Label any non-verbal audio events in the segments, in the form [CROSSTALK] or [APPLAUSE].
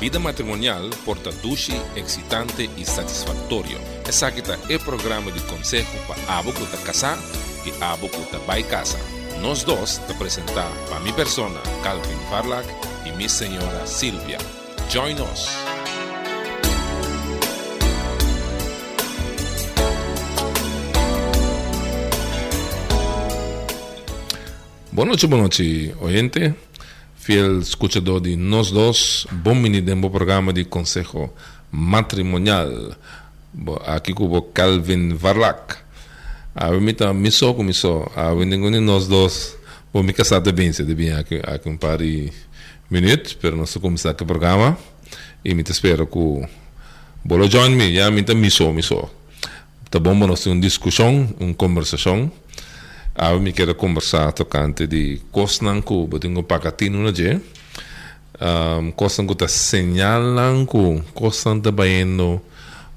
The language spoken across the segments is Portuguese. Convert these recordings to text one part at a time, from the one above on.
Vida matrimonial porta duche, excitante e satisfactorio. Essa aqui é programa de consejo para abo que está casar e abo que está vai casa. Nós dois te apresentar para minha persona, Calvin Farlak, e minha senhora Silvia. Join us. Boa noite, boa noite, oyente. Fiel escuchador de Nós Dos. Bom-vindo ao programa de Consejo Matrimonial. Aqui com Calvin Varlak. A mim tá miso com miso. A mim com nós dois. Bom, me casar de bem, se de bem aqui, aqui um par de minutos, para nós começar o programa. E me espero que Bolo join me, já me tá miso, miso. Tá bom, nós temos uma discussão, uma conversação. Eu me quero conversar tocante de coisas que eu tenho pagatino na je. Um, coisas que está señalan que coisas está bayendo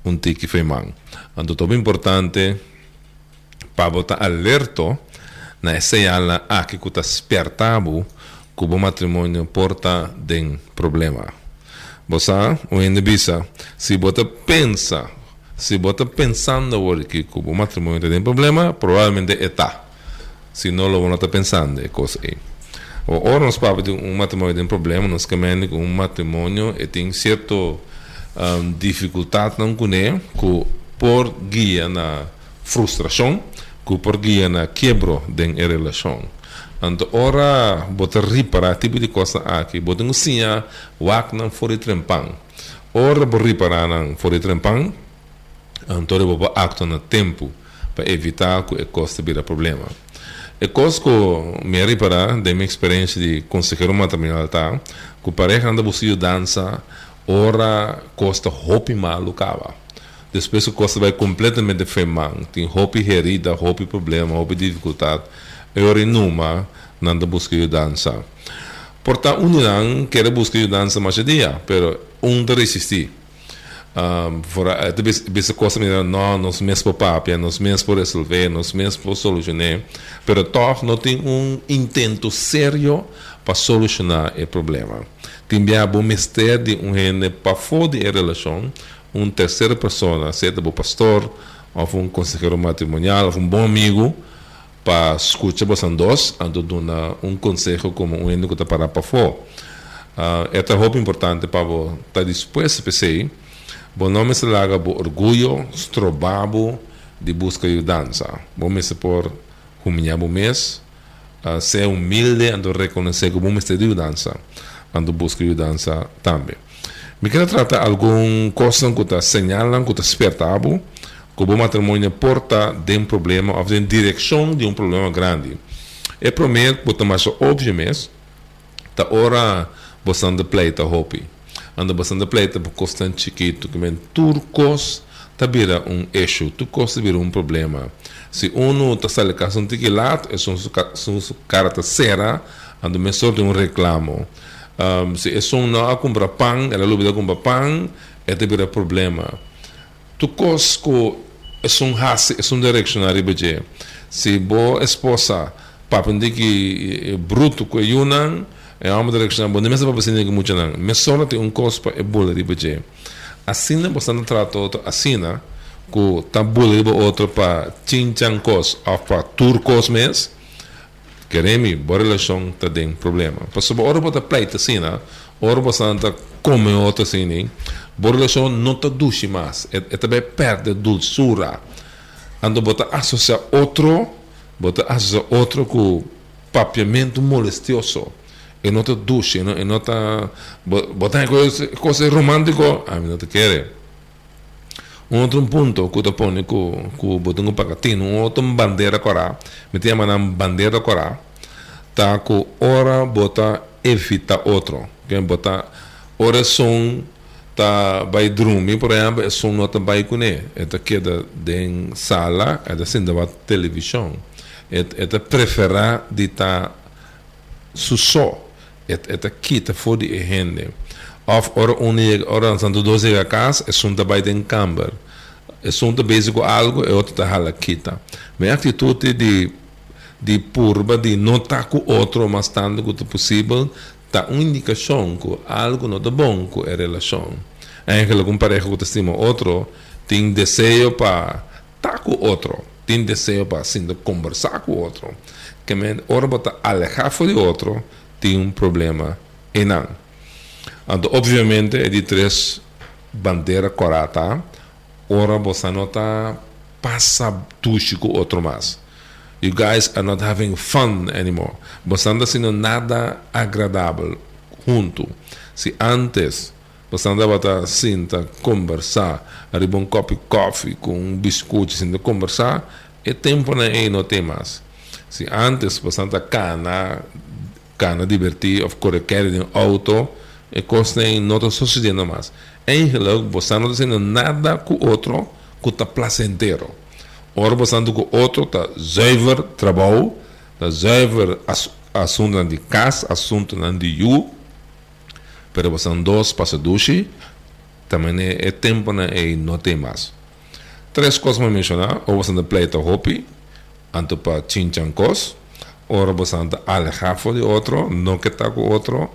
um tiki femang. Então, é importante para botar alerta na señala a que está espertado que o matrimônio porta de problema. Você, o bisa, se você pensa, se você pensando que o matrimônio tem problema, provavelmente está se não lo estar pensando e cose aí. O ora nos parla de um matrimônio tem um problema, nós caminhamos com um matrimônio e tem certa um, dificuldade não com ele, que por guia na frustração, que por guia na quebro da relação. Então, ora, bota reparar tipo de coisa aqui, bota um sinha, wak não fora trempang. Ora, bota reparar não fora trempang, então, bota acto no tempo para evitar que a coisa vira problema. Coisa que me reparar da minha experiência de consejero matrimonial tá que pareja anda buscando dança ora costa hopi malu cava. Depois o costa vai completamente femang tem hopi herida hopi problema hopi dificuldade e ora numa nanda buscando dança portanto um não quer buscar dança mais dia pero um de resistir um, fora, uh, bisa coisa me não nós mesmos por papia nós mesmos por resolver nós mesmos por solucionar. Pero toch não tem um intento sério para solucionar o problema. Tem bem bom mistério de um rende para fora de relação. Uma terceira pessoa seja o pastor ou um conselheiro matrimonial ou um bom amigo para escutar vocês dois ando dar um conselho como um rende que está para para fora. Uh, é muito importante para estar disposto a pensar Bom nome se laga bo orgulho, strobabo de busca e dança. Bom se por humilhar o mês, uh, ser humilde ando reconhecer que bom me de dança, ando busca e dança também. Me quero tratar algum coisa que está señalan, que está despertado, que o matrimônio porta de um problema, ou de direção de um problema grande. É primeiro, que mais óbvio mesmo, tá hora bastante pleita, hopi anda bastante pleita por constante que men turcos tá vira um eixo. Turcos vira um problema. Se uno tá sale caso um tiquilato é um su cara tá será anda me sorte um reclamo. Um, se é um não a comprar pão ela lubida comprar pão é te vira problema. Turcos co é um hasse é um direcionário se boa esposa papindiki bruto com yunan direção boa nem mesmo para você nem muito não mas só tem um cospa é boa de assim não você não trata outro que tá boa de outro para chinchan cos ou para turcos mes. Queremos boa relação tá tem problema para hora para pleito assim não hora você não tá come outro nem boa relação não tá duche mais é, é também perde dulçura ando bota associar outro bota associar outro com papiamento molestioso e não te duche, e não te botar coisas coisa romântico, a mim não te quer. Um outro ponto que te põe com com botão pacotinho, um outro bandeira corá, me tem uma bandeira corá, tá com hora bota evita outro, que bota hora som tá vai dormir, por exemplo, som não tá vai com ele, tá queda de sala, é da senda televisão, tá preferar de tá só et eta kita fodi e hende of ora unig ora santo doze a casa é sunta by den camber é sunta basico algo e outra hala kita me atitude de de purba de não tá com outro mas tanto quanto possível dá uma indicação que algo não está bom com a relação. Eigenlijk um pareja que estima outro tem desejo para estar com outro, tem desejo para assim, conversar com outro. Que men ora bota alejar de outro tem um problema enorme. Então, obviamente, é de três bandeiras corata, ora você não está passa tudo com outro mais. You guys are not having fun anymore. Você não está sendo nada agradável junto. Se antes você andava a conversar, arriba um copo de coffee com um biscoito, assim, conversar, é tempo não é não tem mais. Se antes você anda cana, cana divertir, ou correr em auto, é coisa não está sucedendo mais. Em relógio, você não está fazendo nada com o outro que está placentero. Ora, você anda com o outro, está zuiver trabalho, está zuiver assunto de casa, assunto de you, pero você dois para dushi, também é, é tempo né, e não tem mais. Três coisas para mencionar, ou você anda pleito hobby, anto para chinchan cos, ora você anda alejado de outro, não que está com outro,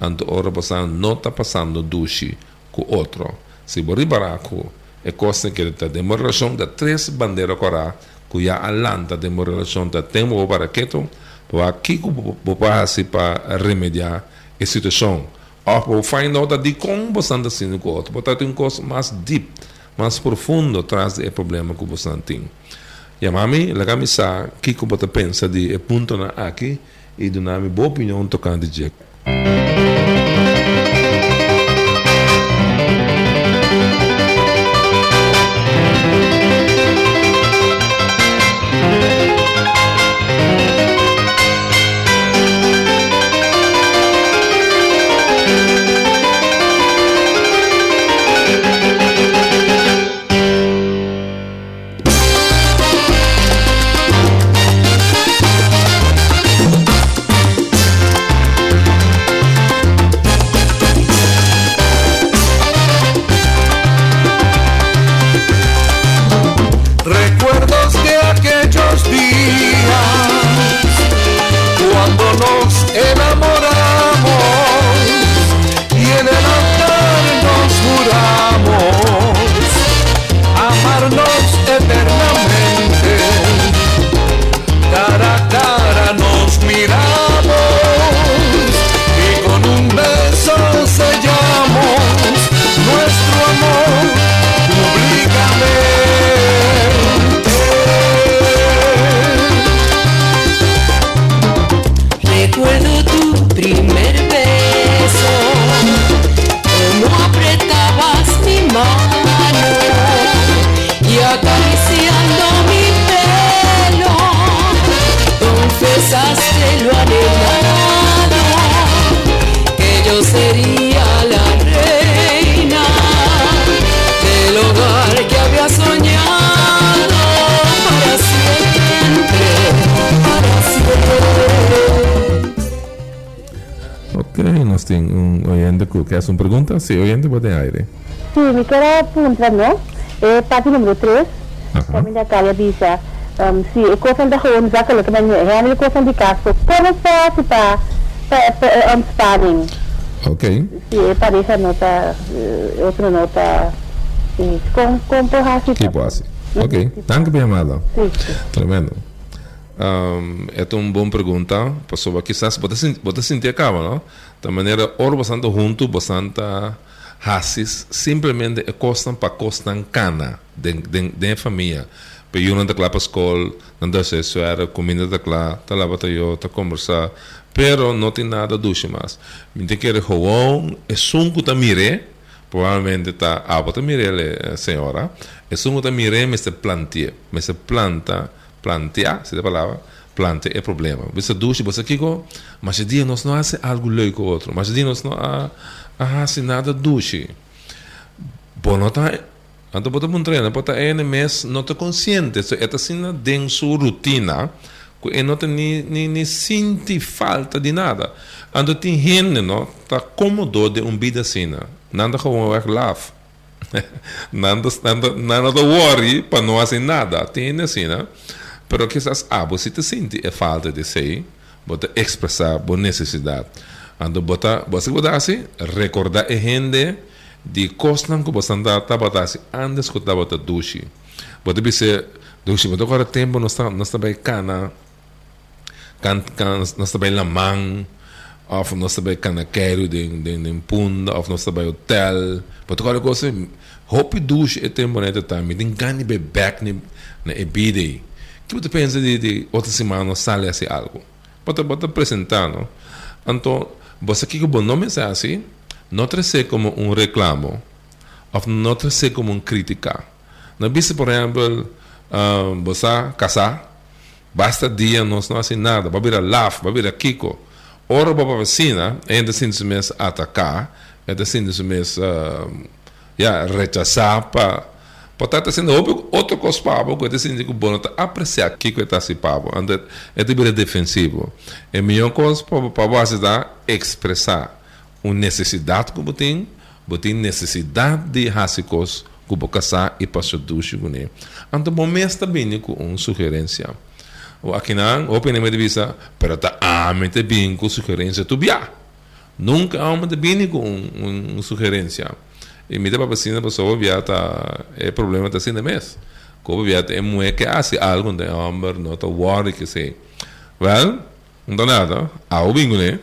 anto ora você não está passando dushi com outro. Se você baraco, é coisa que está de uma relação de três bandeiras corá, já alanta de uma relação de tempo para quieto, para que você pode para remediar a situação. Ou find out that como você anda sendo com outro, porque tem coisa mais deep, mais profundo atrás do problema que você tem. E a mami, la camisa, que você pensa de ponto na aqui e do nome boa opinião tocando que hace una pregunta? Sí, oyente, puede aire. Sí, me quiero preguntar, ¿no? Eh, parte número 3, familia Calle dice, um, sí, es cosa de joven, ya que lo que me dice, es cosa de caso, ¿cómo se hace para, para, um, spanning? Ok. Sí, pareja nota, uh, otra nota, sí, ¿cómo, cómo puedo hacer? ¿Qué puedo hacer? Ok, danke por llamada. Sí, sí. Tremendo. Um, é uma boa pergunta, pessoa quizás você você sentir acaba, não? Da maneira, or bastante junto, bastante racis, simplesmente é costam para costam cana de de de família. Pero eu não te para a escola, não era comida da lá, tá lá para pero não tem nada duche mais. Me tem que ir gewoon, é sunco tá mire, provavelmente tá, ah, bota mire, senhora, é sunco tá mire, me se plantia, me se planta, plantear, se palavra, plante é problema. Você duche, você kiko, mas dia nós não faz algo leuk outro, mas dia nós não faz nada duche. Bom, não tá então, pode um treino, pode é mês não está consciente, é assim dentro sua rotina, que não tem nem, nem, nem sente falta de nada. Então, tem gente, não, está cômodo de uma vida assim, nada como é laugh. [LAUGHS] nada, nada, nada worry para não fazer nada. Tem assim, né? Pero quizás, ah, você te sente a falta de ser, você expressar a necessidade. Ando bota, você botar assim, recordar a gente de coisas que você botar assim, antes que estava a duche. Bota dizer, duche, mas agora tempo está, não está bem cana, can, can, não está bem lamang, of não está bem cana quero de, de, de punda, of não está bem hotel. Bota agora coisa, hope duche é tempo time, tem gani be back ni na Que você pensa de, de outra semana sale assim algo? Bota, apresentar, não? Então, você que o nome é assim, não trazer como um reclamo, ou não trazer como uma crítica. Não viste, por exemplo, um, você casar, basta dia, não assim nada, vai virar laugh, vai virar kiko. Ora, para a vecina, ainda assim se mesmo atacar, ainda assim se mesmo uh, yeah, rechazar para Portanto, sendo outro coisa para que é assim que bom apreciar que que está se pavo, anda é de defensivo. É melhor coisa para você dar expressar uma necessidade que você tem, você tem necessidade de rasicos que você casar e passar do chigune. Então, bom mês também com uma sugerência. O aqui não, opinião de vista, para tá amente bem com sugerência tu bia. Nunca de bem com uma sugerência. E me para vacina pessoa viata é problema tá sendo mesmo. Como viata é muito que hace algo de não tá worry que sei. Well, não dá nada. Ah, o bingo né?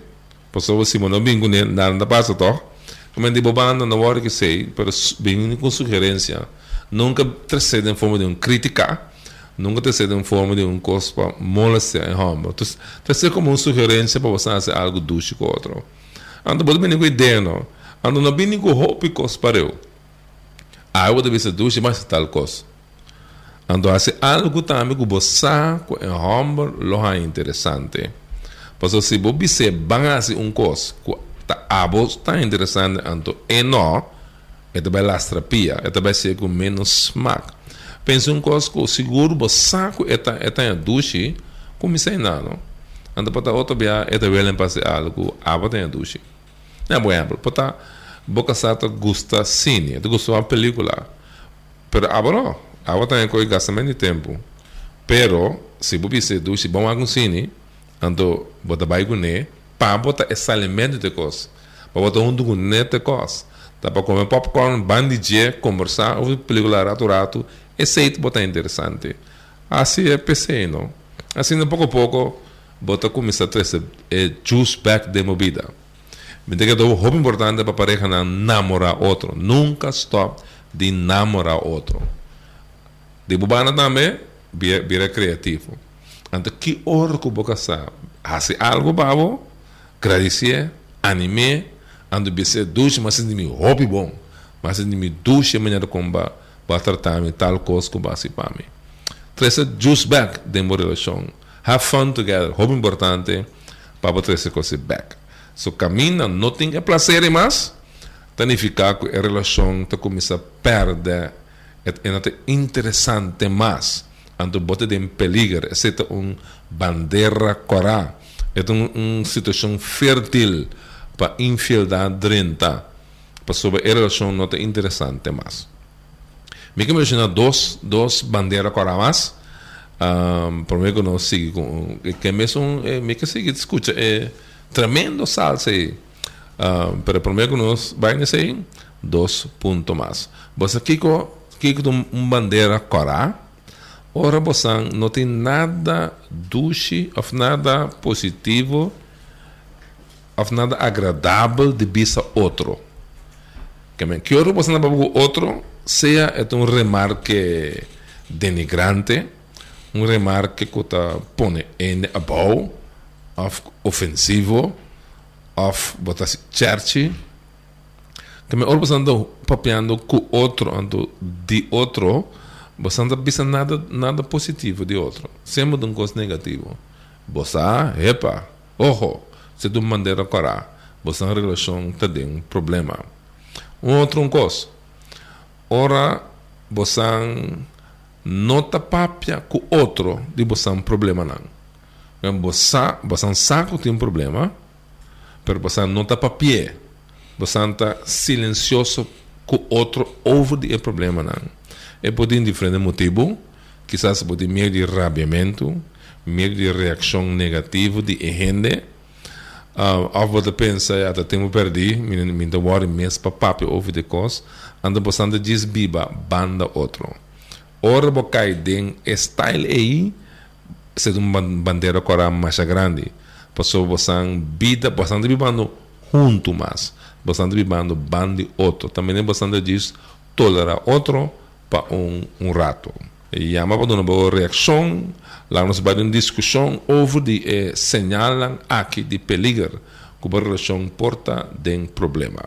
Pessoa se não bingo né, nada passa to. Como de bobanda não worry que sei, pero bingo com sugerência. Nunca trazer em forma de um crítica. Nunca trazer em forma de um cospa molestar em homem. Trazer como uma sugerência para você fazer algo ducho com outro. Então, pode com ideia, não? Ando na bini ko hopi kos pareu. Aí eu ser duche mais tal cos. Ando hace algo também que você com é homem loha interessante. Porque se você banga assim um cos, tá abo tá interessante ando e não, é também lastrapia, é também ser com menos smack. Pensa um cos que seguro você com é tá é duche, como sei não. Ando para outro dia é também fazer algo, abo tem duche. É bom exemplo, porque boca sata gusta cine, tu gusta uma película. Pero agora, agora também coi gasta menos tempo. Pero, se você se do se bom algum cine, ando bota vai gune, pa bota esse alimento de coisa. Pa bota um do gune de coisa. Tá para comer popcorn, bandidia, conversar, ouvir película rato rato, esse aí bota interessante. Assim é PC, não? Assim, pouco a pouco, bota começar a trazer é, juice back de movida. Me que é muito importante para pareja namorar outro. Nunca stop de namorar outro. De bubana também, vira criativo. Então, que hora que você sabe? Hace algo você, agradecer, anime, ando você duche, mas de mim hobby bom. Mas de mim duche maneira como para tratar tal coisa que você para mim. Trazer juice back de uma relação. Have fun together. Hobby importante para trazer coisa back. So caminha, não tem prazer mais, significa que a relação está começa a perder, é interessante mais. Então, bote de peligro, é uma bandeira corá, é uma um situação fértil para infidelidade dentro, para sobre a relação não é interessante mais. Me que mencionar dois, dois bandeiras corá mais, um, por mim que não sigo, que mesmo, me que sigue, escuta, é, tremendo salsa aí. Uh, pero primeiro nós vai nesse dois pontos mais. Você kiko um bandeira corá. Ora você não tem nada duche ou nada positivo ou nada agradável de vista outro. Que me que você não vai outro seja é um remarque denigrante, um remarque que está pone em above of ofensivo, of botas church, que me orbo ando papiando com outro, ando de outro, você anda pensando nada, nada positivo de outro, sempre de um coisa negativo. Você, epa, ojo, se tu maneira corá, você na relação tem um problema. Um outro um coisa, ora, você está papia com outro de você um problema não você, você sabe tem um problema, mas você não está para pé. Você está silencioso com outro ouve o problema. Não. É por diferente motivo, quizás por medo de rabiamento, medo de reação negativa de gente, Uh, of wat de pensa ja dat tempo perdi min min de war mes pa papi over de cos anda bostando diz biba banda outro ora bocai den style aí se um bandeira mais grande. Passou bosan vida bastante vivando junto mais. Bastante vivendo bandi outro. Também é bastante diz tolerar outro para um, um rato. E ama para uma boa reação. Lá nos vai uma discussão over de eh, aqui de peligro. Que a relação porta de problema.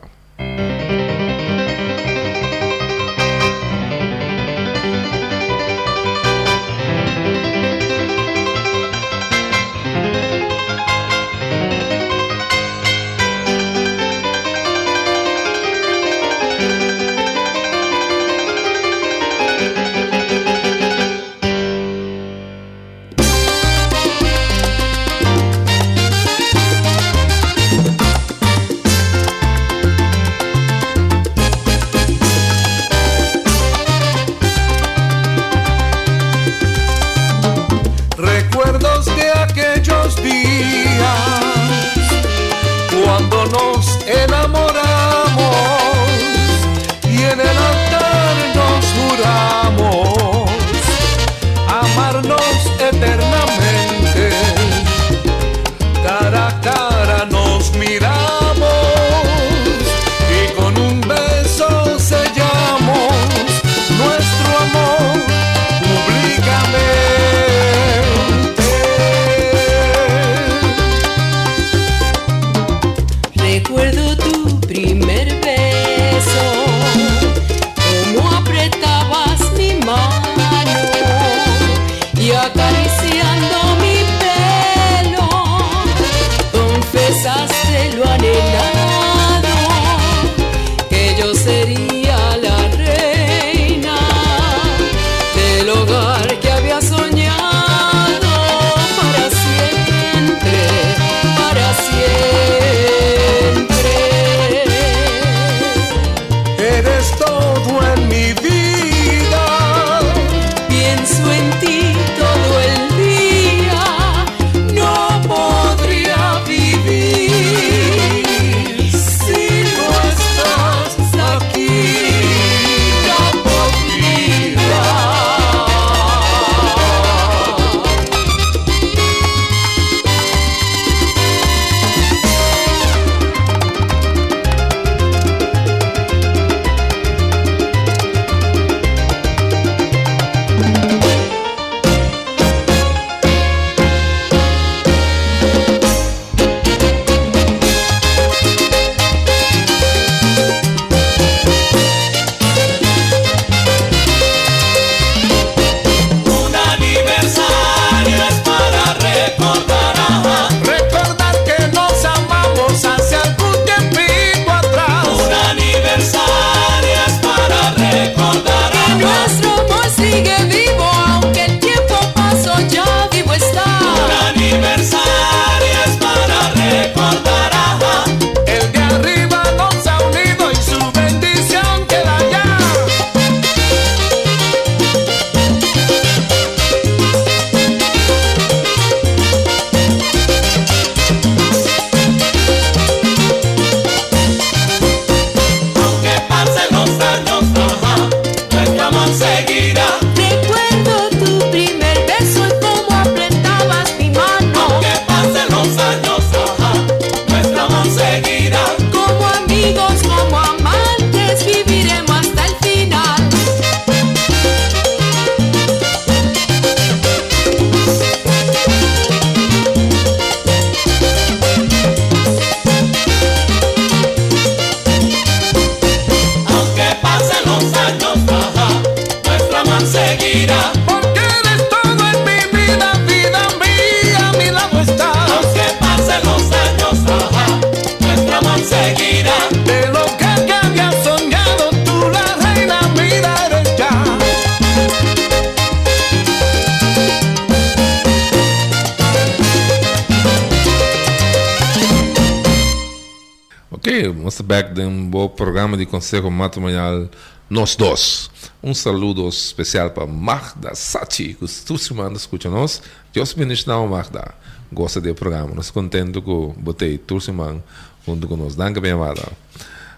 Back de um bom programa de conselho matrimonial nós dois. Um saludo especial para Magda Sachi, que está escutando nós. Deus bendiga Magda. gosta do programa. Nós contento com botei Tursimang junto com nós. Danke bem, amada.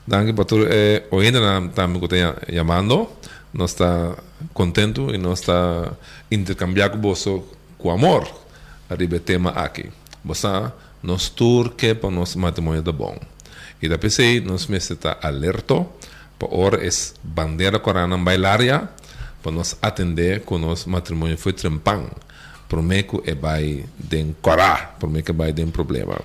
Danke por tudo. Eh, ainda estamos chamando. Nós está contento e nós está intercambiando com você com amor. Arriba tema aqui. Você nos tour que para nosso matrimônio da bom. E da PC nós me está alerta para hora é bandeira corana bailaria para nós atender com nosso matrimônio foi trempang. Prometo é vai den corá, prometo é vai den problema.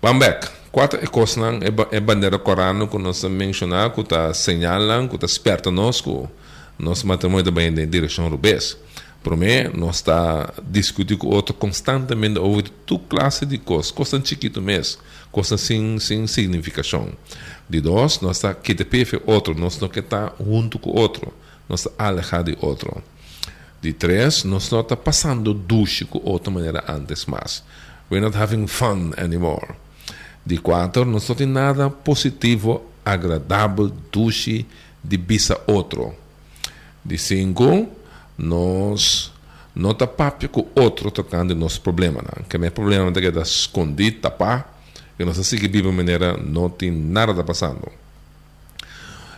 Vamos back. Quatro coisas é, é bandeira corana que nós mencionar, que está señalan, que está esperta nós, que nosso matrimônio também em direção rubês. Para mim, nós está discutindo com outro constantemente over toda classe de coisas, coisas chiquito mesmo, coisas sem, sem significação. De dois, nós está que te outro, nós não que está junto com outro, nós está alejado de outro. De três, nós não está passando duche com outra maneira antes mais. We're not having fun anymore. De quatro, não tem nada positivo, agradável, duche de bisa outro. De cinco, nós não papo com outro tocando nosso problema. Não? Que meu problema é que está escondido, tapar, nós assim que vive de maneira não tem nada está passando.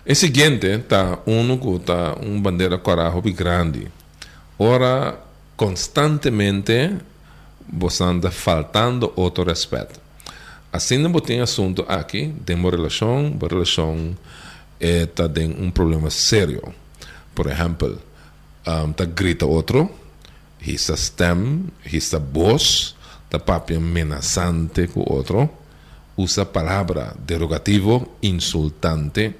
E seguinte, está um que está um bandeira corajo grande. Ora, constantemente, você anda faltando outro respeito. Assim, não tem assunto aqui, tem uma relação, uma relação está eh, um problema sério. Por exemplo, um, ta grita outro, hisa stem, hisa voz, ta papi amenazante com outro, usa palavra derogativo, insultante,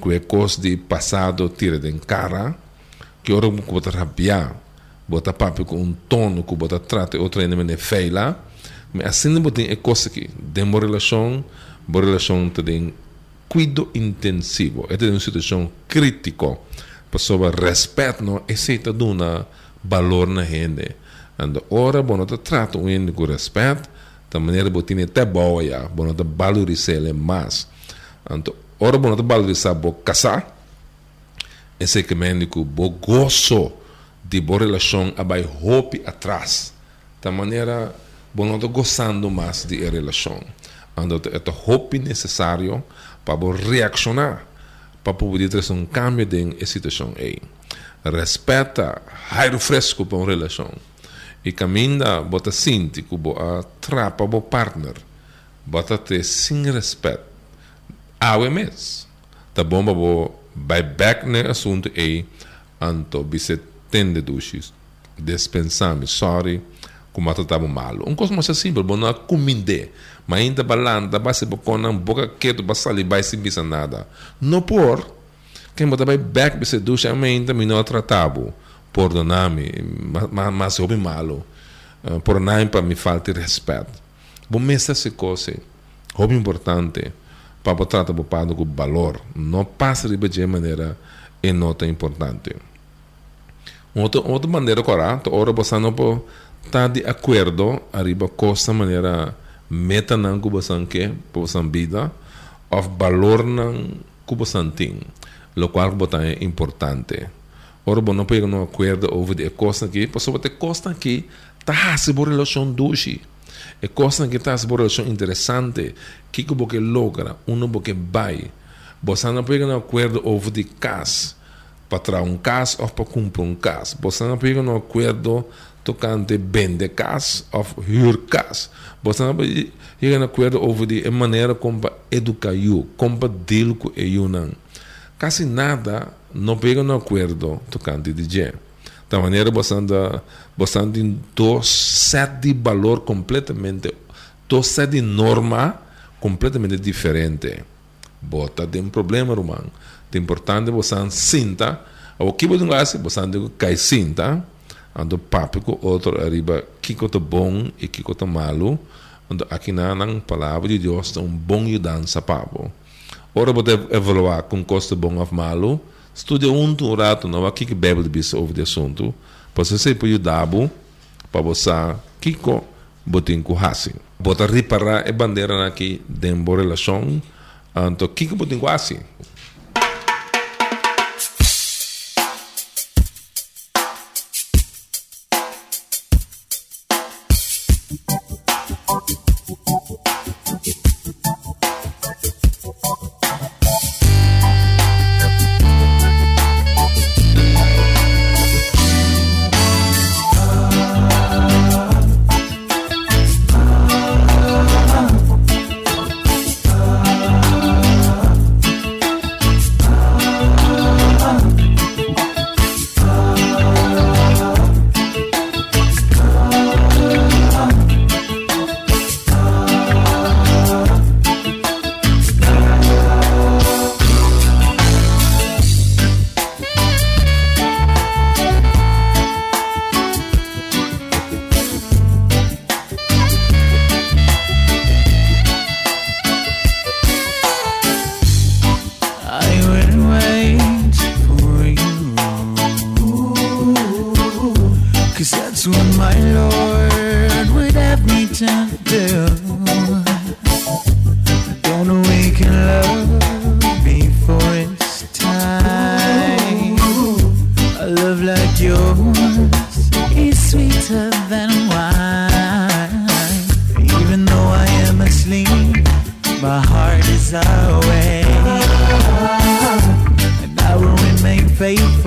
que é coisa de passado tira de cara, que ora bota rabiar, bota papi com um tono que bota trata outro ainda de feila, mas assim não tem é coisa aqui, de uma relação, uma relação tem cuido intensivo, é uma situação crítica, pessoa respeito não aceita duna valor na gente. And ora te trato um com respeito da maneira botine te valorizar ele mais and ora bono te valorizar bo casar esse que médico bo gozo de boa relação abai hope atrás da maneira bono te gostando mais de relação and é o hope necessário para reaccionar para poder trazer um cambio de situação aí. Respeita, raio fresco para uma relação. E caminha, bota sinti, que a trapa, o partner, bota ter sem respeito. Awe mes. Tá bom, bo vai back no assunto aí, anto, bise tende duxis. Dispensame, sorry, como tratava mal. Um coisa mais simples, bom, não cominde. Mas ainda balanda, base bocona, boca quieto, basali, vai se bisa nada. Não por, quem bota vai back, bise duxa, ainda me não tratava. Por doname, mas, mas houve malo. Uh, por nada para me falta respeito. Bom, mas essa coisa, houve importante, para tratar o pado com valor. Não passa de maneira e nota importante. Outra, outra maneira correta, ora você não pode está de acordo arriba costa maneira meta nan kubasan ke kubasan vida of valor nan kubasan ting lo qual botan é importante ora não pega no acordo over de costa aqui posso botar costa aqui tá se por relação dushi. E costa que tá se por relação interessante que que porque logra uno porque vai. Você não pega no acordo over de cas. Para trazer um cas ou para cumprir um cas. Você não pega no acordo tocante vende casa ou huurkas. Você não chega a acordo over de maneira como educar eu, como deal com eu não. Quase nada não pega no acordo tocante DJ. Da maneira você anda, em dois set de valor completamente, dois set de norma completamente diferente. Bota tem um problema, Romão. É importante você sinta, o que você faz, você anda cai sinta, ando papo com outro arriba que é bom e que é malo aqui na palavra de Deus um bom dança papo ora pode evaluar com custo bom ou malo estudia um rato não aqui que bebe de bis over de assunto para você pode ajudar para você kiko botin com hasi. Bota reparar a bandeira aqui de relação então kiko botin com faith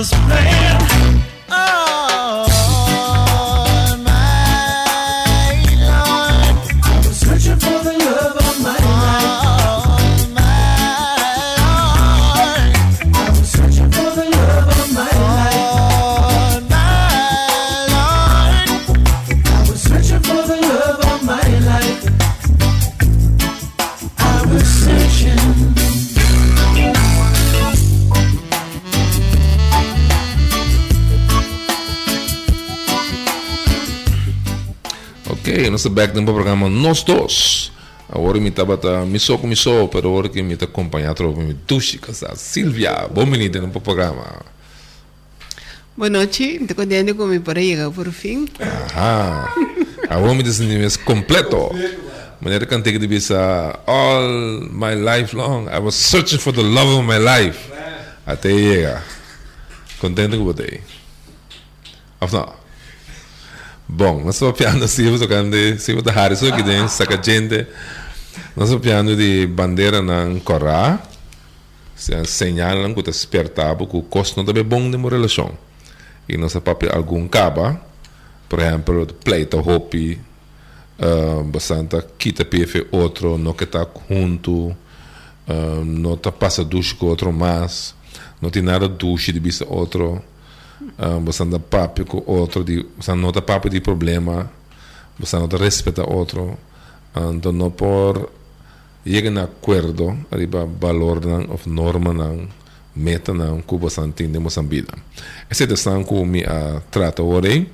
was playing. Nós back no programa Nós Dois. Agora me estava tá miso com miso, pero agora que me está acompanhando trovo me tuxi casa. Silvia, bom menino no programa. Boa noite, estou contente com meu para chegar por fim. Aham. Agora me nimes completo. Maneira que antega de bisa all my life long I was searching for the love of my life. Até chega. Contente com você. Of não? Bom, nós estamos vamos tocando, se você har isso aqui dentro, saca gente. Nós estamos piano [LAUGHS] de bandeira na Corá. Se señalam que está despertado que o custo não está bom de uma relação. E nós papel algum caba, por exemplo, pleito, hopi, uh, bastante quita PF outro, não que está junto, uh, não está passa duche com outro mais, não tem nada duche de vista outro, uh, bastante papo com outro, de, não está papo de problema, não está respeita outro, então não por llegar a acordo, arriba valor não, of norma não, meta não, que bastante tem de vida. Essa é a questão que me uh, trata hoje,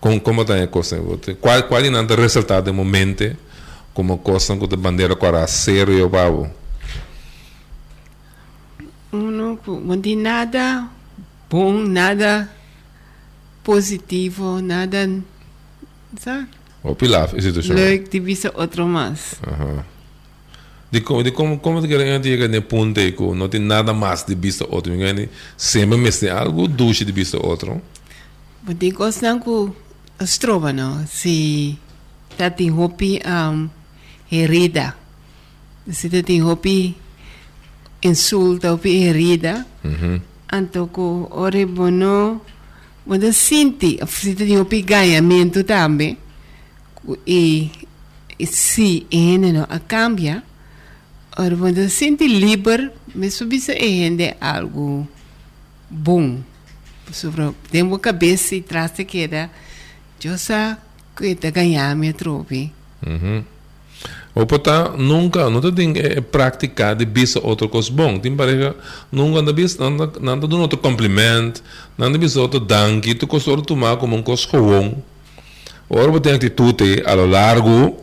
com como está a coisa qual qual o resultado de momento como coisa que a bandeira agora sério babo. Não, não tem nada bom, nada positivo, nada. Sabe? o pilaf is het zo Leuk, die visa outro mais. Aha. de como de como como de que gente chega no ponto que não tem nada mais de vista outro ninguém sempre me tem algo duche de vista outro Mas que as trova, não? Se tá tem hopi um, herida. Se tá tem hopi insulta, hopi herida. uhum. Então, que ore bono, quando sente, se tem hopi ganhamento também, e, e se ele não a cambia, ora quando sente livre, me subisse é algo bom. sobre tem uma cabeça e traz de queda eu que está ganhar me trope Uhum. O pota nunca, não tem que praticar de bisa outro coisa bom. Tem parece nunca anda bisa, nada nada do outro cumprimento, nada bisa outro danke, tu outro tomar como um coisa ruim. Ora tem atitude a lo largo,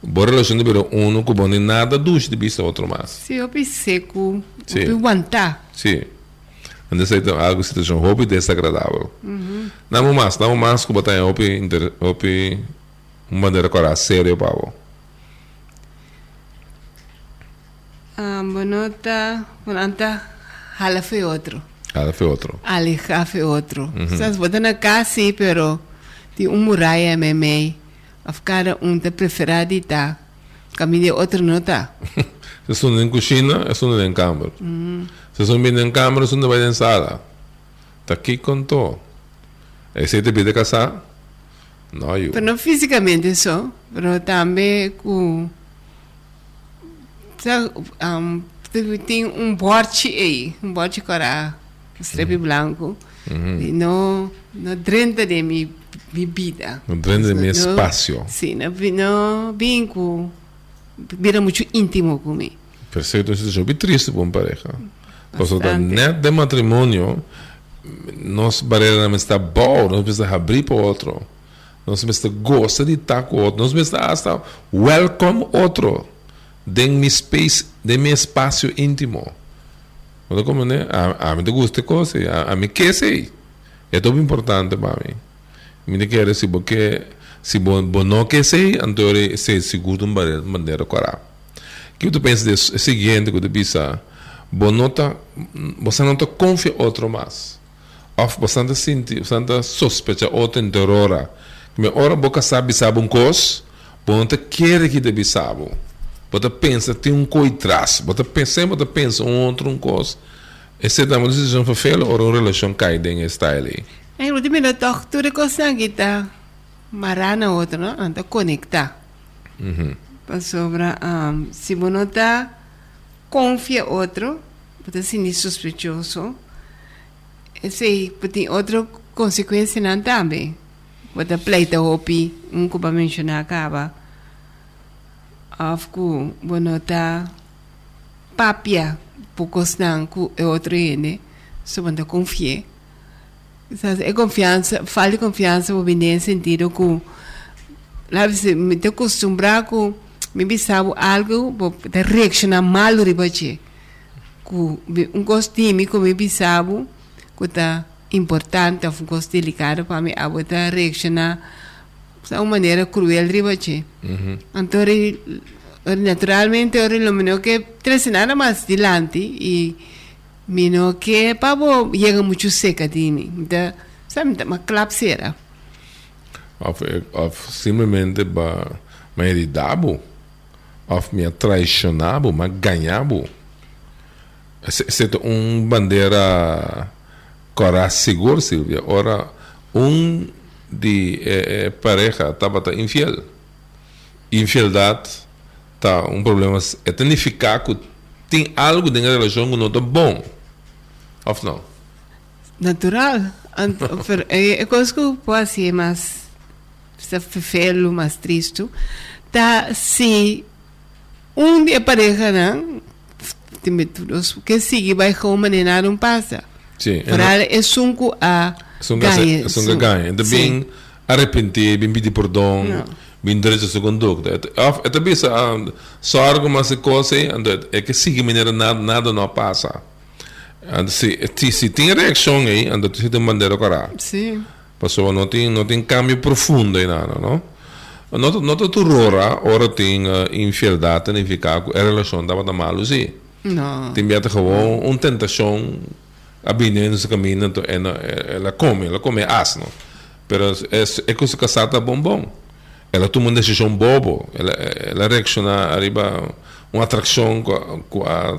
boa relação de ver um com bom nada duche de bisa outro mais. se eu seco. Opi aguentar. Sim. Onde você tem algo situação hobby desagradável. Não mais, não mais que botar hobby inter, hobby uma maneira cora sério pavo. Ah, bonota, bonanta, foi outro. Foi outro. Alejar foi outro. Estás botando cá, sim, pero de um muralha me mei. A ficar um te preferado tá. Caminho outro não tá. Se sono in cucina, e sono in camera. Se sono bene in camera, sono vai in sala. Tá aqui com to. E se te pide casar? No, [LAUGHS] eu. Pero não fisicamente só, pero também com. Um, tem um bote aí, um bote corá, um strepe branco, e não, não drenta de minha bebida. Não drena de meu espaço. Sim, não vem com. Vira muito íntimo comigo. Perfeito, uma situação bem triste para uma pareja. Porque net de matrimônio, nós barreira não está bom, nós precisamos abrir para outro. Nós precisamos gosta de estar com outro. Nós precisamos hasta welcome outro. De meu space, de meu espaço íntimo. Como, né? A, a mim te gusta coisa, a, a mim quer sei. É tão importante para mim. Me quer se porque se bom não quer sei, então se seguro de maneira, correta. que tu pensa? É o seguinte, que tu pensa, você não te confia outro mais. Ou você não sente, você não sospecha outro em terror. Que ora boca sabe sabe um coisa, bom não quer que te sabe. Você pensa, tem um coi atrás. Você pensa, você pensa um outro um coisa. Esse é uma decisão para fazer ou uma relação cai dentro style. Aí, o time da tortura consegue estar marana outro, não? Anda conectar. Para sobre, um, se você não está confia outro, você se sente suspeitoso, esse tem outra consequência não também. Você pleita hopi, um que para mencionar acaba. Afku, está papia, poucos que é outro ene, se você confia. Sabe, É confiança, falta de confiança vou vender em sentido que lá você me te acostumbrar com me sabe algo vou te reaccionar mal ribache que um gosto tímico me sabe que tá importante um gosto delicado para mim a botar reaccionar de uma maneira cruel ribache então ele- naturalmente ora lo menos que nada más delante y mino que pavo llega mucho seca de mí. Da sabe uma clapsera. Of, of simplesmente para me heredabo, of me traicionabo, me ganhabo. Se, um bandeira cora seguro, Silvia, ora um de eh, eh, pareja estava infiel. Infialdade tá um problema etnificar que tem algo dentro da relação que não está bom. Of não? natural é, é coisa que pode ser mais está feio mais triste tá se um dia pareja não que sigue vai como maneira não passa Sim. para é sunco a São ganha ganha, são ganha. Então, bem arrepender, bem pedir perdão, Não. bem direito à sua conduta. É também só algo mais coisa, é que siga maneira nada, nada não passa. And se, se, se tem reação aí, então se tem maneira correta. sim Passou, não tem, não tem cambio profundo aí nada, não? Não não tu rora, ora tem uh, infialdade, significa que a relação estava mal, sim. não Tem biata gewoon uma tentação a caminho então ela, ela come ela come asno. Pero é é que se casar tá bom bom ela toma uma decisão bobo ela ela reacciona arriba uma atração com com a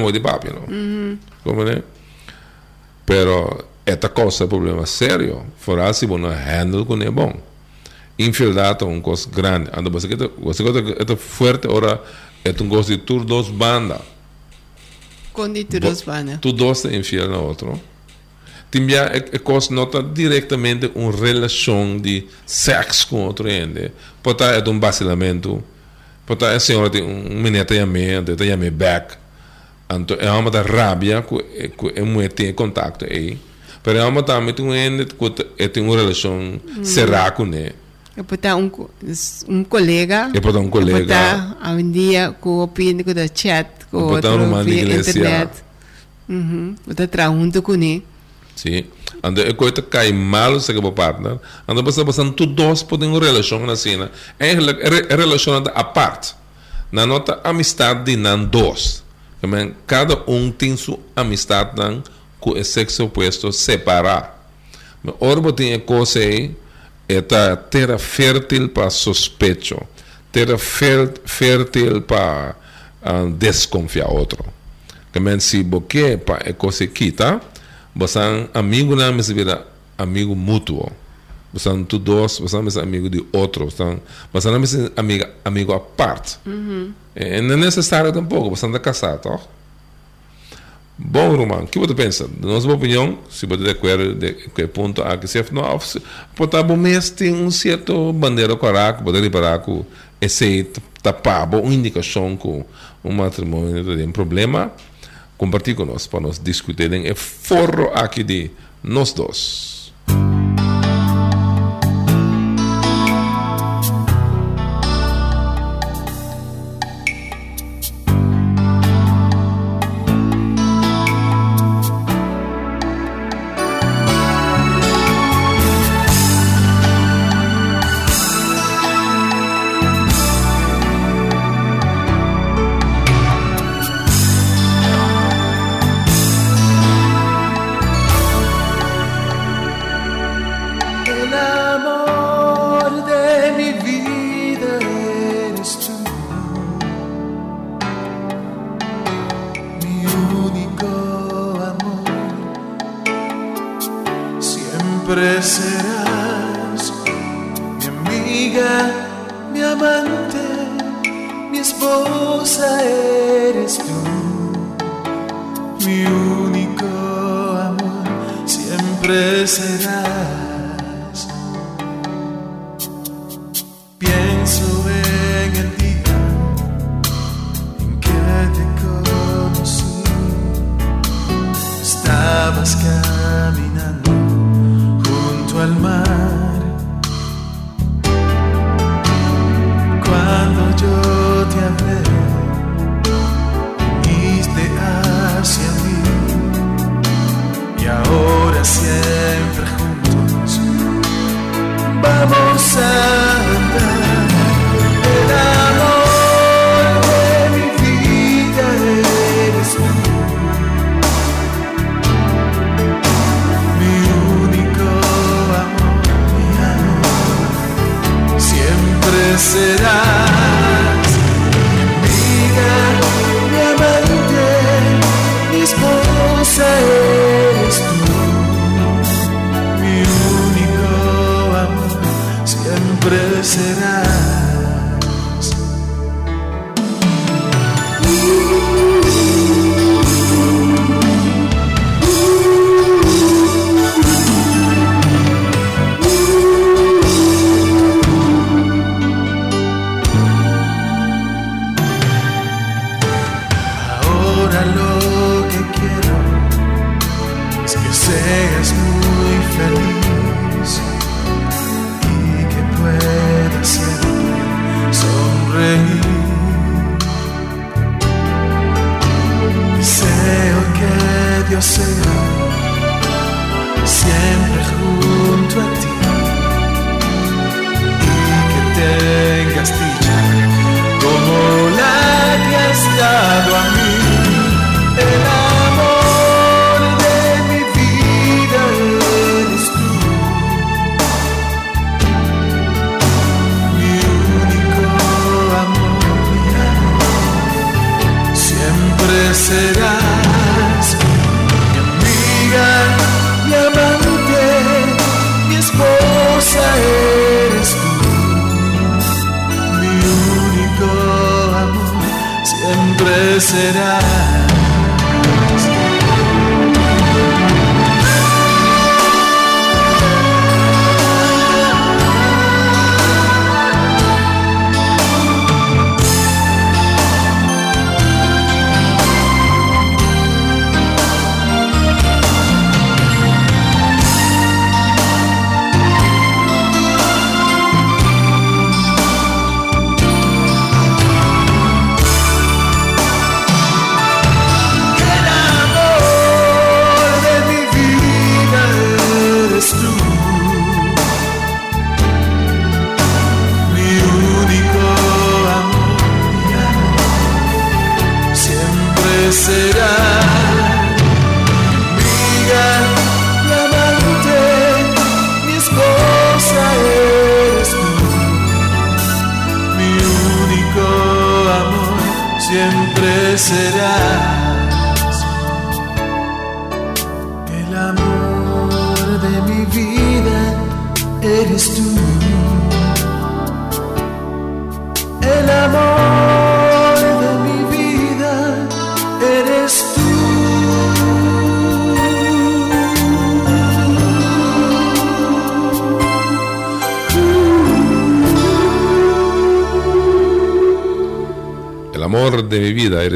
muito de papi não como né pero esta coisa é problema sério. Fora se você não handle com é bom. Infialdade é uma coisa grande. Anda você que você que é forte ora é um gosto de tur dos bandas conditoros vana tu dois te infiel na é, é coisa nota diretamente uma relação de sexo com outro ende. Pode é um vacilamento. Pode a senhora tem um menino mim, tem a mim back. Então é uma da rabia que que é muito tem contato aí. Mas é uma também tem um ende que é tem uma relação será com ele. eu botar um um colega É para um colega. botar um dia com o opinião da chat outro uma via igreja. internet. Uhum. Você traz junto com ele. Sim. Ando é coisa cai mal se que o partner. Ando você passando tu dois podem uma relação assim, né? É rela- re- relacionada à parte. Na nota amistade de nan dois. Cada um tem sua amistade nan com o sexo oposto separar. Mas orbo tem coisa aí é terra fértil para suspeito. Terra fér- fértil para desconfiar outro. Também se você é coisa quita, você é amigo na mesa vira amigo mútuo. Você é tu dois, você é amigo de outro. Você é- não é amigo, amigo à parte. Eh, não é necessário tampouco, você anda casado, tá? Bom, Roman, o que você pensa? Na nossa opinião, se você de acordo de que ponto há que ser, não, botar bom mês tem um certo bandeira correto, poder liberar com esse tapar, uma indicação com um matrimônio tem um problema, compartilhe conosco para nós discutirem e forro aqui de nós dois.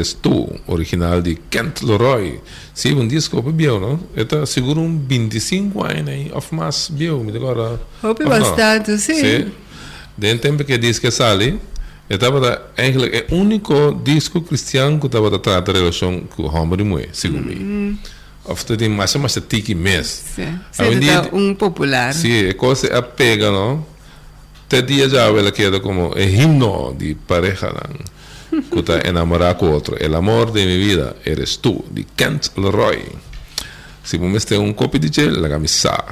Eres tú, original de Kent Leroy. Sí, un disco bio, ¿no? Está seguro un 25 años of más bio, me agora. Hope bastante, sim. Sim. Den tempo que diz que sale, estava da eigenlijk é o único disco cristiano que estava a tratar de relação com o homem e mulher, segundo mim. Of te tem mais mais tiki mes. Sim. Tá um popular. Sim, é coisa a pega, não? Te dia já ela queda como é himno de pareja, não? Que está enamorado com outro. El amor de mi vida eres tú, de Kent Leroy. Se você tem um copo de gel, la camisa.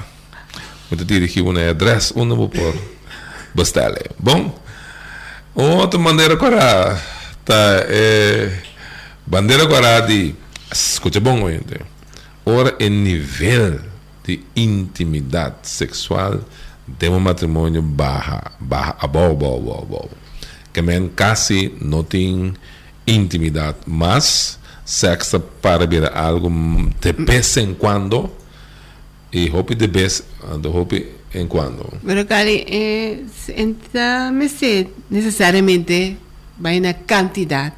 Moet dirigir uma adres, onde vou por bestellen. Bom, outra maneira agora tá bandeira agora de escuta bom gente. Ora é nível de intimidade sexual de um matrimônio barra barra above, above, above, above. Que men quase não tem intimidade, mas sexo para ver algo de vez em quando e hope de vez de hope em quando. Pero Cali, eh, entra, me sé, necessariamente vai na quantidade.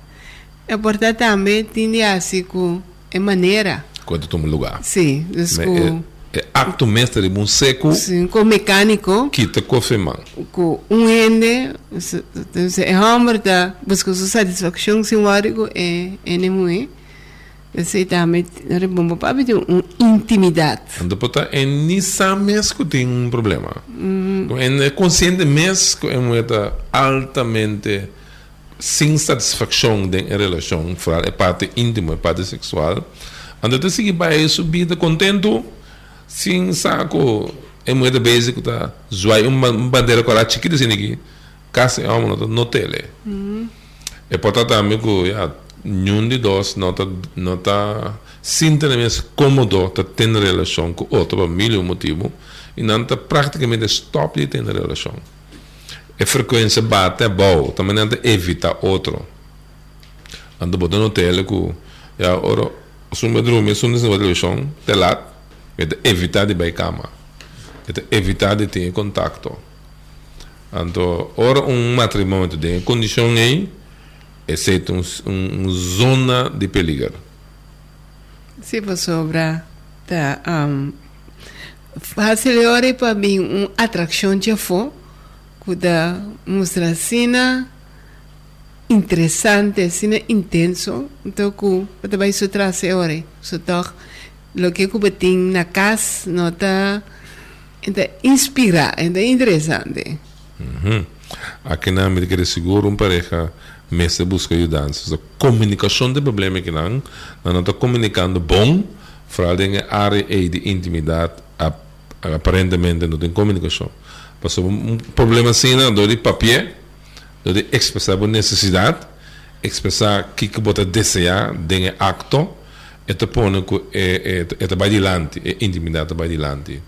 É importante também tem assim com a maneira. toma lugar. Sim, Me- É, é acto mestre de um seco sim, com mecânico, que te confirma. com um ende, é hammer da busca sua satisfação sem várigo é é nem muito. Você também não é bom para ter uma intimidade. Ando pota é nessa mesmo tem um problema. É consciente mesmo é muito altamente sem satisfação em relação, é parte íntima, é parte sexual. Ando te seguir para isso, vida contento, sem saco, é muito básico, tá? Zoai uma bandeira com a chiquita assim aqui, casa é uma nota no tele. É portanto que ja, nenhum de nós não está não tá sinceramente cômodo de ter relação com outro por mil motivo e não está praticamente stop de ter relação. A frequência bate é boa, também não evita outro. Ando botando no tele que ja, ora, se um bedroom, se um relação, te lá, é de evitar de ir cama. É de evitar de ter contato. Então, ora um matrimônio de condição aí, exceto um, um, um zona de peligro. Se você sobra, tá, um, facilita para mim uma atração de fo, que dá mostra cena interessante, cena intenso, então que vai se trazer hora, so toch, lo que tem na casa, não tá, é inspira, é interessante. Uhum. Aqui na América de seguro, um pareja mestre busca ajudança. A comunicação de problema que não, não está comunicando bom, fora da área de intimidade, ap- aparentemente não tem comunicação. Passou um problema assim, não, de papel, de expressar a necessidade, expressar o que você desejar, de acto, e te põe que é, é, é, vai adiante, é intimidade vai adiante.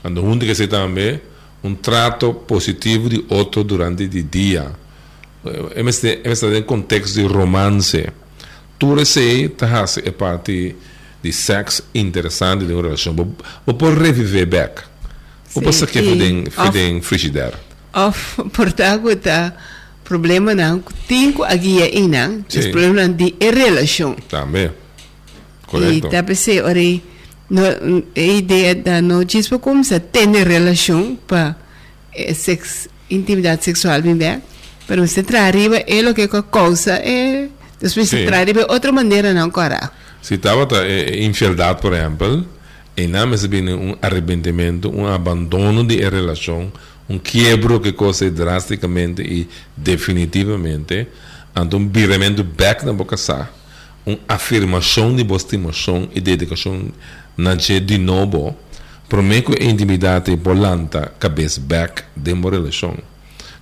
Quando um que se também um trato positivo de outro durante o dia. Este é contexto de romance. Tu receio tá é parte de sexo interessante de uma relação. Vou pode reviver back. Vou passar e off- fidem frigideira. of [LAUGHS] portanto tá problema não tem que aqui é não os problemas de relação Também. Correto. tá pensei ora no a ideia da não diz para como se tem relação para sex intimidade sexual bem bem para você arriba é o que a causa é depois Sim. se arriba outra maneira não cara Se estava é, infidelidade, por exemplo, e não mas bem um arrependimento, um abandono de relação, um quebro que coisa drasticamente e definitivamente, ante um viramento back na boca sa, uma afirmação de boa estimação e dedicação na gente de novo, a intimidade importante, cabeça back de uma relação.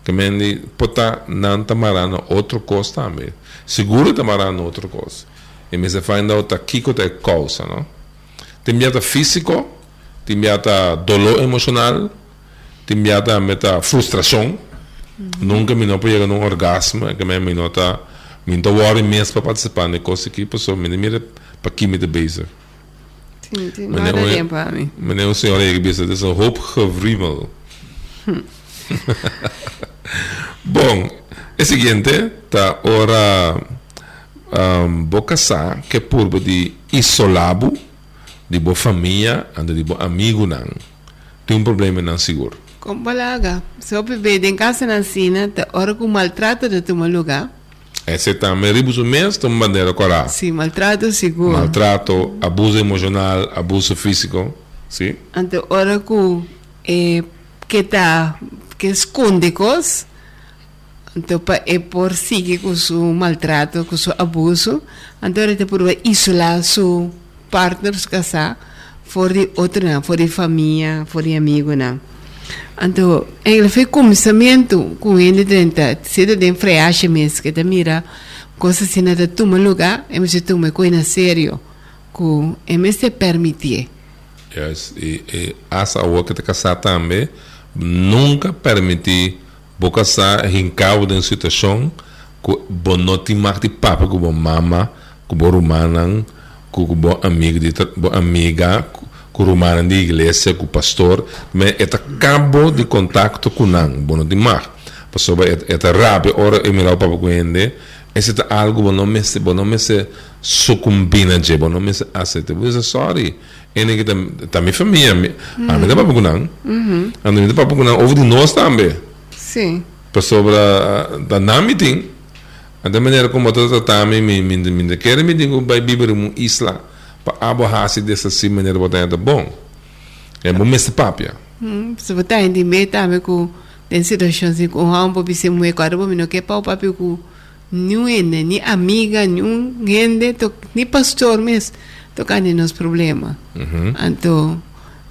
Que me pota não tamarano outra coisa também. Seguro tamarano outra coisa. E me se find out aqui que é causa, não? Tem miata físico, tem miata dolor emocional, te enviata meta frustração. Nunca me não pode chegar num orgasmo, que me me nota me não worry mesmo para participar na coisa que pessoa me mira para que me de bezig. Sim, sim, nada nee, tempo a mim. Meneer o senhor bezig, dit is een hoop gevriemel. Bom, é o seguinte, tá ora um, que por de isolabo de boa família e de boa amigo não tem um problema não seguro. Como balaga. Se eu beber em casa na sina, te hora com maltrato de tu lugar. O mês tem uma bandeira coral. Sim, maltrato seguro. Maltrato, abuso emocional, abuso físico, sim? Ante hora com eh, que tá que esconde coisas. Então, é por seguir com seu maltrato, com seu abuso. Então, ele por isolar seu partner, casar, fora de outro, não, fora de família, fora de amigo, não. Então, ele fez começamento com ele dentro, cedo de freagem mesmo, que te mira, coisas assim, de toma lugar, e me se toma coisa sério, que é me se permitir. Yes. E, e essa rua que casar também, nunca permitir bo casar em cabo de situação que bo não te mar de papo com bo mama, com bo rumana, com bo amigo de tra- bo amiga, com rumana de igreja, com pastor, mas é cabo de contato com não, bo não te mar. É é rápido, ora eu me lá com ele, esse é algo bo não me se bo não me se sucumbina je, bo não me se aceita. Bo dizer sorry. Ene que tá minha família, a mim dá papo com não. A papo com não, over de nós também Sim. para sobre a da namiting a da maneira como eu tratar me me me me quer me digo vai viver uma isla para abo hasi dessa assim maneira botar é bom é bom mesmo papia. Hum, se você está em meio também com tem situações assim com um pouco se muito caro mim não quer pau papi com nenhum nem amiga nenhum gente to, nem pastor mesmo tocando nos problemas uhum. então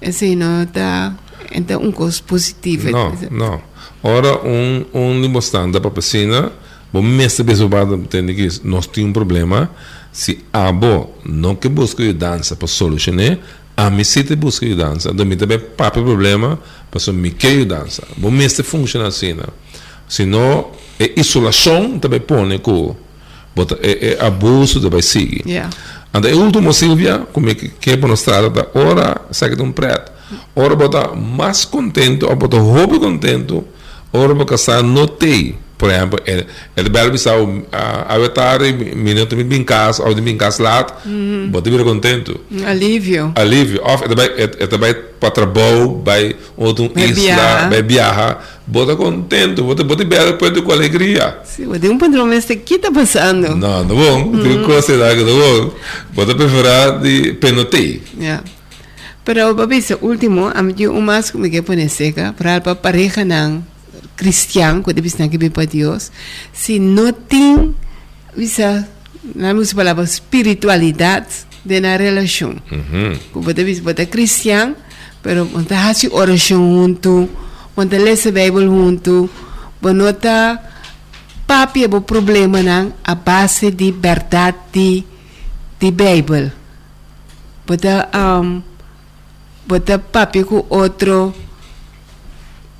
assim não tá então um coisa positiva não não ora um um limostanda para piscina bom mesmo bem sobre tem que nós tem um problema se abo não que busca a dança para solucionar a mim se te busca a dança da mim também papo problema para me que dança bom mesmo funciona assim não se não é isolação também põe com bota é, é abuso também seguir yeah. And de último Silvia, como é que que para estrada da ora sai de um preto. Ora bota mais contento, ou bota roubo contento, ora bota casar no tem. Por exemplo, ele ele belo bisa a avatar minuto me bem casa, ou de bem casa lá, bota vir contento. alívio Alívio, of é vai é vai para trabalho, vai outro isla, vai viajar, bota contento, bota bota belo depois com alegria. se você um padrão mesmo o que está passando Não, não bom, tem coisa lá que não bom. Bota preferar de penotei. Yeah. Pero babisa, último, am yo umas como que pone seca para para pareja nang cristiano, que debes que para Dios, si no tem visa na música palavra espiritualidade de na relação. Uhum. Como debes botar cristiano, pero monta hasi oração junto, monta lese Bible junto, bonota papi é o problema nang a base de verdade de, de Bible. Bota um, bota papi com outro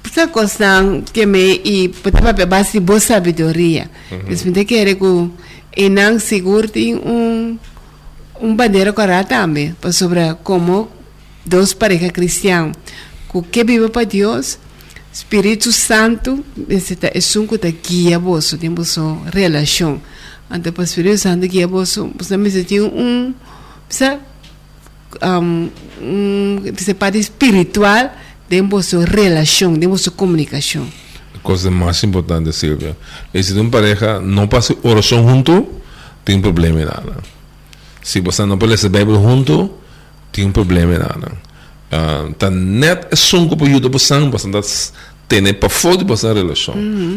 Essa coisa que me e bota papi a base de boa sabedoria. Eles me querem que e não seguro tem um um bandeira correta também sobre como dois parejas cristãos que vive para Deus Espírito Santo é um que guia você tem você relação para o Espírito Santo guia você você me tem um precisa um, um precisa parte espiritual de você relação de você comunicação Coisa mais importante, Silvia. E se uma pareja não passa oração junto, tem um problema nada. Se você não pode ler a Bíblia junto, tem um problema nada. Tá net é só que ajuda você, você tendo para fora de relação.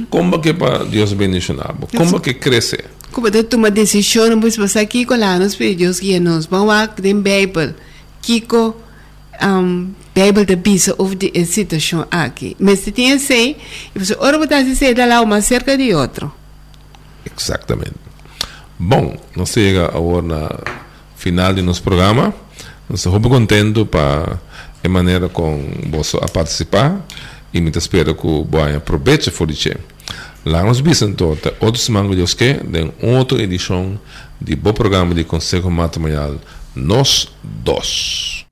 Como que para Deus bendicionar? Como que crescer? como de tomar decisão você aqui com lá nos Deus guia nos vamos lá de Bible Kiko um, Bible de bisa of de situação aqui mas se tem assim e você ora botar se da lá uma cerca de outro Exatamente. Bom, nós chega agora na final de nosso programa. Nós estamos muito contentes para a maneira com você a participar e me espero que boa aproveite for isso. Lá nos bisento te outro semana de que de outra edição de bom programa de Conselho Matrimonial Nós Dois.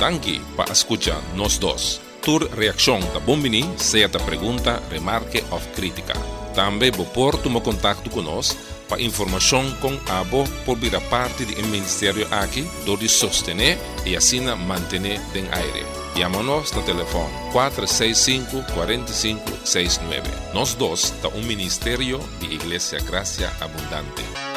Danke para escuchar Nós Dois. Tur reação da Bombini, seja da pergunta, remarque ou crítica. Também vou pôr o contato conosco para informação com a abo por vir a parte do Ministério aqui, do de sostener e assim manter em aire. Llámanos no telefone 465-4569. Nós dois da um Ministério de Igreja Gracia Abundante.